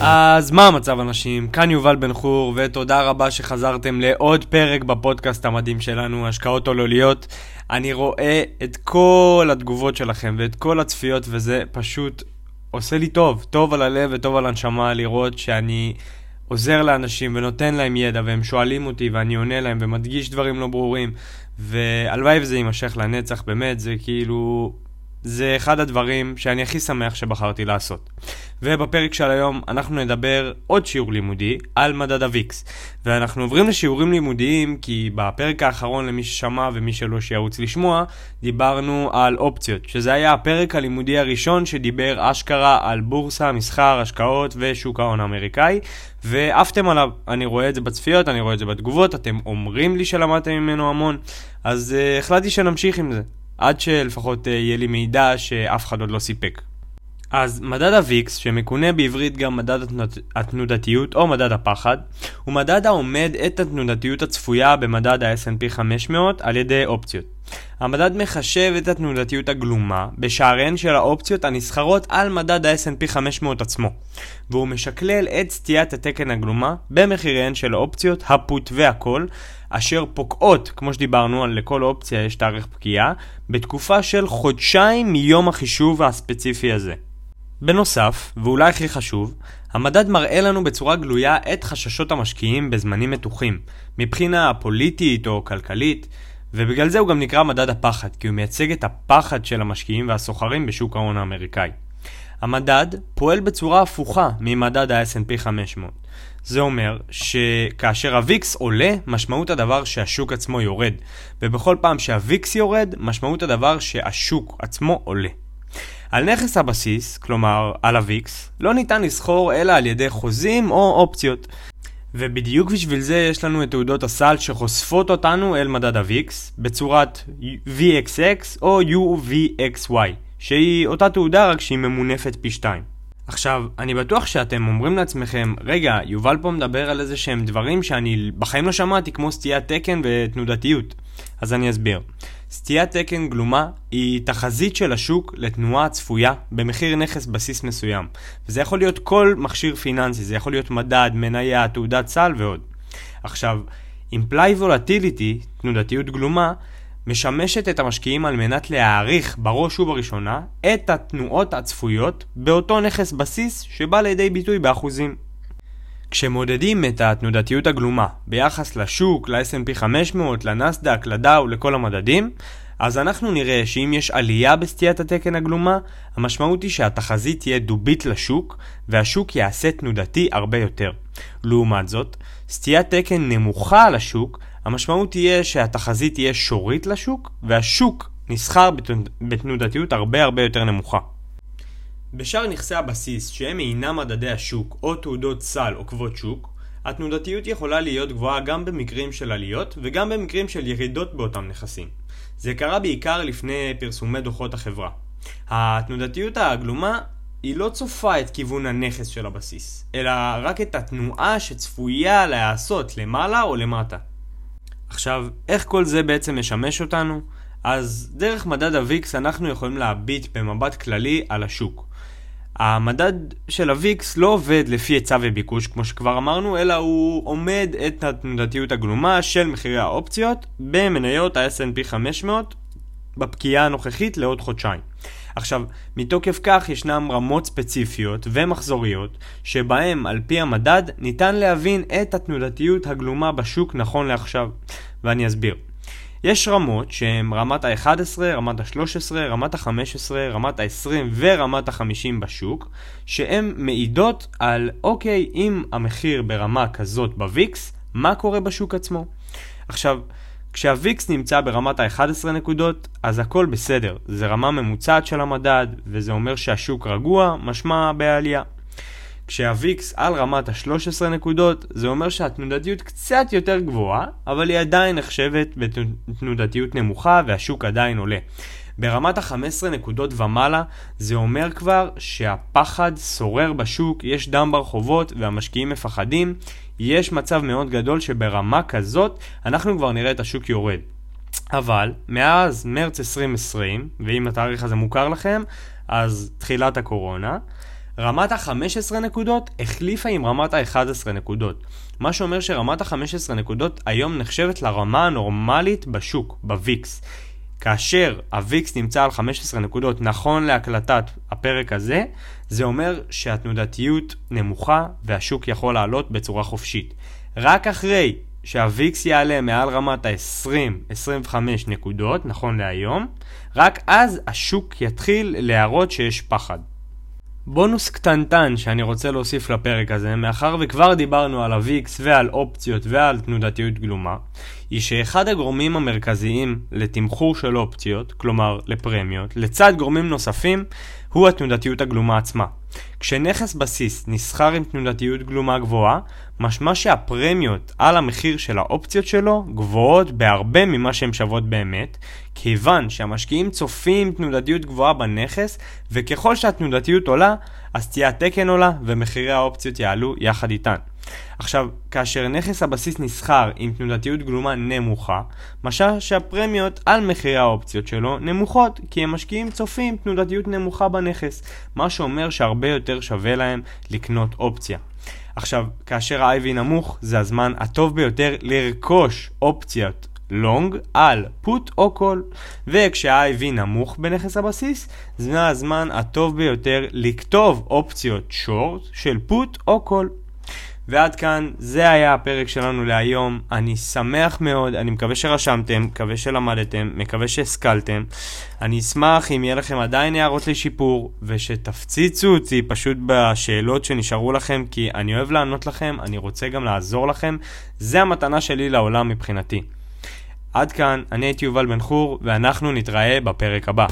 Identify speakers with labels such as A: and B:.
A: אז מה המצב אנשים? כאן יובל בן חור, ותודה רבה שחזרתם לעוד פרק בפודקאסט המדהים שלנו, השקעות עולוליות. אני רואה את כל התגובות שלכם ואת כל הצפיות, וזה פשוט עושה לי טוב, טוב על הלב וטוב על הנשמה לראות שאני עוזר לאנשים ונותן להם ידע, והם שואלים אותי ואני עונה להם ומדגיש דברים לא ברורים, והלוואי וזה יימשך לנצח, באמת, זה כאילו... זה אחד הדברים שאני הכי שמח שבחרתי לעשות. ובפרק של היום אנחנו נדבר עוד שיעור לימודי על מדד הוויקס. ואנחנו עוברים לשיעורים לימודיים כי בפרק האחרון למי ששמע ומי שלא שירוץ לשמוע, דיברנו על אופציות, שזה היה הפרק הלימודי הראשון שדיבר אשכרה על בורסה, מסחר, השקעות ושוק ההון האמריקאי, ועפתם עליו. אני רואה את זה בצפיות, אני רואה את זה בתגובות, אתם אומרים לי שלמדתם ממנו המון, אז uh, החלטתי שנמשיך עם זה. עד שלפחות uh, יהיה לי מידע שאף אחד עוד לא סיפק. אז מדד ה-VIX, שמכונה בעברית גם מדד התנודתיות או מדד הפחד, הוא מדד העומד את התנודתיות הצפויה במדד ה-S&P 500 על ידי אופציות. המדד מחשב את התנודתיות הגלומה בשעריהן של האופציות הנסחרות על מדד ה-S&P 500 עצמו, והוא משקלל את סטיית התקן הגלומה במחיריהן של האופציות, הפוט והכל, אשר פוקעות, כמו שדיברנו, על לכל אופציה יש תאריך פקיעה, בתקופה של חודשיים מיום החישוב הספציפי הזה. בנוסף, ואולי הכי חשוב, המדד מראה לנו בצורה גלויה את חששות המשקיעים בזמנים מתוחים, מבחינה פוליטית או כלכלית, ובגלל זה הוא גם נקרא מדד הפחד, כי הוא מייצג את הפחד של המשקיעים והסוחרים בשוק ההון האמריקאי. המדד פועל בצורה הפוכה ממדד ה-S&P 500. זה אומר שכאשר הוויקס עולה, משמעות הדבר שהשוק עצמו יורד, ובכל פעם שהוויקס יורד, משמעות הדבר שהשוק עצמו עולה. על נכס הבסיס, כלומר על הוויקס, לא ניתן לסחור אלא על ידי חוזים או אופציות. ובדיוק בשביל זה יש לנו את תעודות הסל שחושפות אותנו אל מדד הוויקס בצורת VXX או UVXY, שהיא אותה תעודה רק שהיא ממונפת פי 2. עכשיו, אני בטוח שאתם אומרים לעצמכם, רגע, יובל פה מדבר על איזה שהם דברים שאני בחיים לא שמעתי, כמו סטיית תקן ותנודתיות. אז אני אסביר. סטיית תקן גלומה היא תחזית של השוק לתנועה צפויה במחיר נכס בסיס מסוים. וזה יכול להיות כל מכשיר פיננסי, זה יכול להיות מדד, מניה, תעודת סל ועוד. עכשיו, implied volatility, תנודתיות גלומה, משמשת את המשקיעים על מנת להעריך בראש ובראשונה את התנועות הצפויות באותו נכס בסיס שבא לידי ביטוי באחוזים. כשמודדים את התנודתיות הגלומה ביחס לשוק, ל-S&P 500, לנסדק, לדאו, לכל המדדים, אז אנחנו נראה שאם יש עלייה בסטיית התקן הגלומה, המשמעות היא שהתחזית תהיה דובית לשוק, והשוק יעשה תנודתי הרבה יותר. לעומת זאת, סטיית תקן נמוכה לשוק, המשמעות תהיה שהתחזית תהיה שורית לשוק, והשוק נסחר בתנודתיות הרבה הרבה יותר נמוכה. בשאר נכסי הבסיס, שהם אינם מדדי השוק או תעודות סל עוקבות שוק, התנודתיות יכולה להיות גבוהה גם במקרים של עליות וגם במקרים של ירידות באותם נכסים. זה קרה בעיקר לפני פרסומי דוחות החברה. התנודתיות הגלומה היא לא צופה את כיוון הנכס של הבסיס, אלא רק את התנועה שצפויה להיעשות למעלה או למטה. עכשיו, איך כל זה בעצם משמש אותנו? אז דרך מדד הוויקס אנחנו יכולים להביט במבט כללי על השוק. המדד של הוויקס לא עובד לפי היצע וביקוש כמו שכבר אמרנו, אלא הוא עומד את התנודתיות הגלומה של מחירי האופציות במניות ה-S&P 500 בפקיעה הנוכחית לעוד חודשיים. עכשיו, מתוקף כך ישנם רמות ספציפיות ומחזוריות, שבהם על פי המדד ניתן להבין את התנודתיות הגלומה בשוק נכון לעכשיו, ואני אסביר. יש רמות שהן רמת ה-11, רמת ה-13, רמת ה-15, רמת ה-20 ורמת ה-50 בשוק, שהן מעידות על אוקיי, אם המחיר ברמה כזאת בוויקס, מה קורה בשוק עצמו. עכשיו, כשהוויקס נמצא ברמת ה-11 נקודות, אז הכל בסדר, זה רמה ממוצעת של המדד, וזה אומר שהשוק רגוע, משמע בעלייה. כשהוויקס על רמת ה-13 נקודות, זה אומר שהתנודתיות קצת יותר גבוהה, אבל היא עדיין נחשבת בתנודתיות נמוכה והשוק עדיין עולה. ברמת ה-15 נקודות ומעלה, זה אומר כבר שהפחד שורר בשוק, יש דם ברחובות והמשקיעים מפחדים. יש מצב מאוד גדול שברמה כזאת אנחנו כבר נראה את השוק יורד. אבל מאז מרץ 2020, ואם התאריך הזה מוכר לכם, אז תחילת הקורונה, רמת ה-15 נקודות החליפה עם רמת ה-11 נקודות. מה שאומר שרמת ה-15 נקודות היום נחשבת לרמה הנורמלית בשוק, בוויקס. כאשר הוויקס נמצא על 15 נקודות נכון להקלטת הפרק הזה, זה אומר שהתנודתיות נמוכה והשוק יכול לעלות בצורה חופשית. רק אחרי שהוויקס יעלה מעל רמת ה-20-25 נקודות, נכון להיום, רק אז השוק יתחיל להראות שיש פחד. בונוס קטנטן שאני רוצה להוסיף לפרק הזה, מאחר וכבר דיברנו על ה-VIX ועל אופציות ועל תנודתיות גלומה, היא שאחד הגורמים המרכזיים לתמחור של אופציות, כלומר לפרמיות, לצד גורמים נוספים, הוא התנודתיות הגלומה עצמה. כשנכס בסיס נסחר עם תנודתיות גלומה גבוהה, משמע שהפרמיות על המחיר של האופציות שלו גבוהות בהרבה ממה שהן שוות באמת, כיוון שהמשקיעים צופים תנודתיות גבוהה בנכס, וככל שהתנודתיות עולה, אז תהיה התקן עולה ומחירי האופציות יעלו יחד איתן. עכשיו, כאשר נכס הבסיס נסחר עם תנודתיות גלומה נמוכה, משמע שהפרמיות על מחירי האופציות שלו נמוכות, כי המשקיעים צופים תנודתיות נמוכה בנכס, מה שאומר שהרבה יותר שווה להם לקנות אופציה. עכשיו, כאשר ה-IV נמוך, זה הזמן הטוב ביותר לרכוש אופציות long על put או call. וכשה-IV נמוך בנכס הבסיס, זה הזמן הטוב ביותר לכתוב אופציות short של put או call. ועד כאן, זה היה הפרק שלנו להיום. אני שמח מאוד, אני מקווה שרשמתם, מקווה שלמדתם, מקווה שהשכלתם. אני אשמח אם יהיה לכם עדיין הערות לשיפור, ושתפציצו אותי פשוט בשאלות שנשארו לכם, כי אני אוהב לענות לכם, אני רוצה גם לעזור לכם. זה המתנה שלי לעולם מבחינתי. עד כאן, אני הייתי יובל בן חור, ואנחנו נתראה בפרק הבא.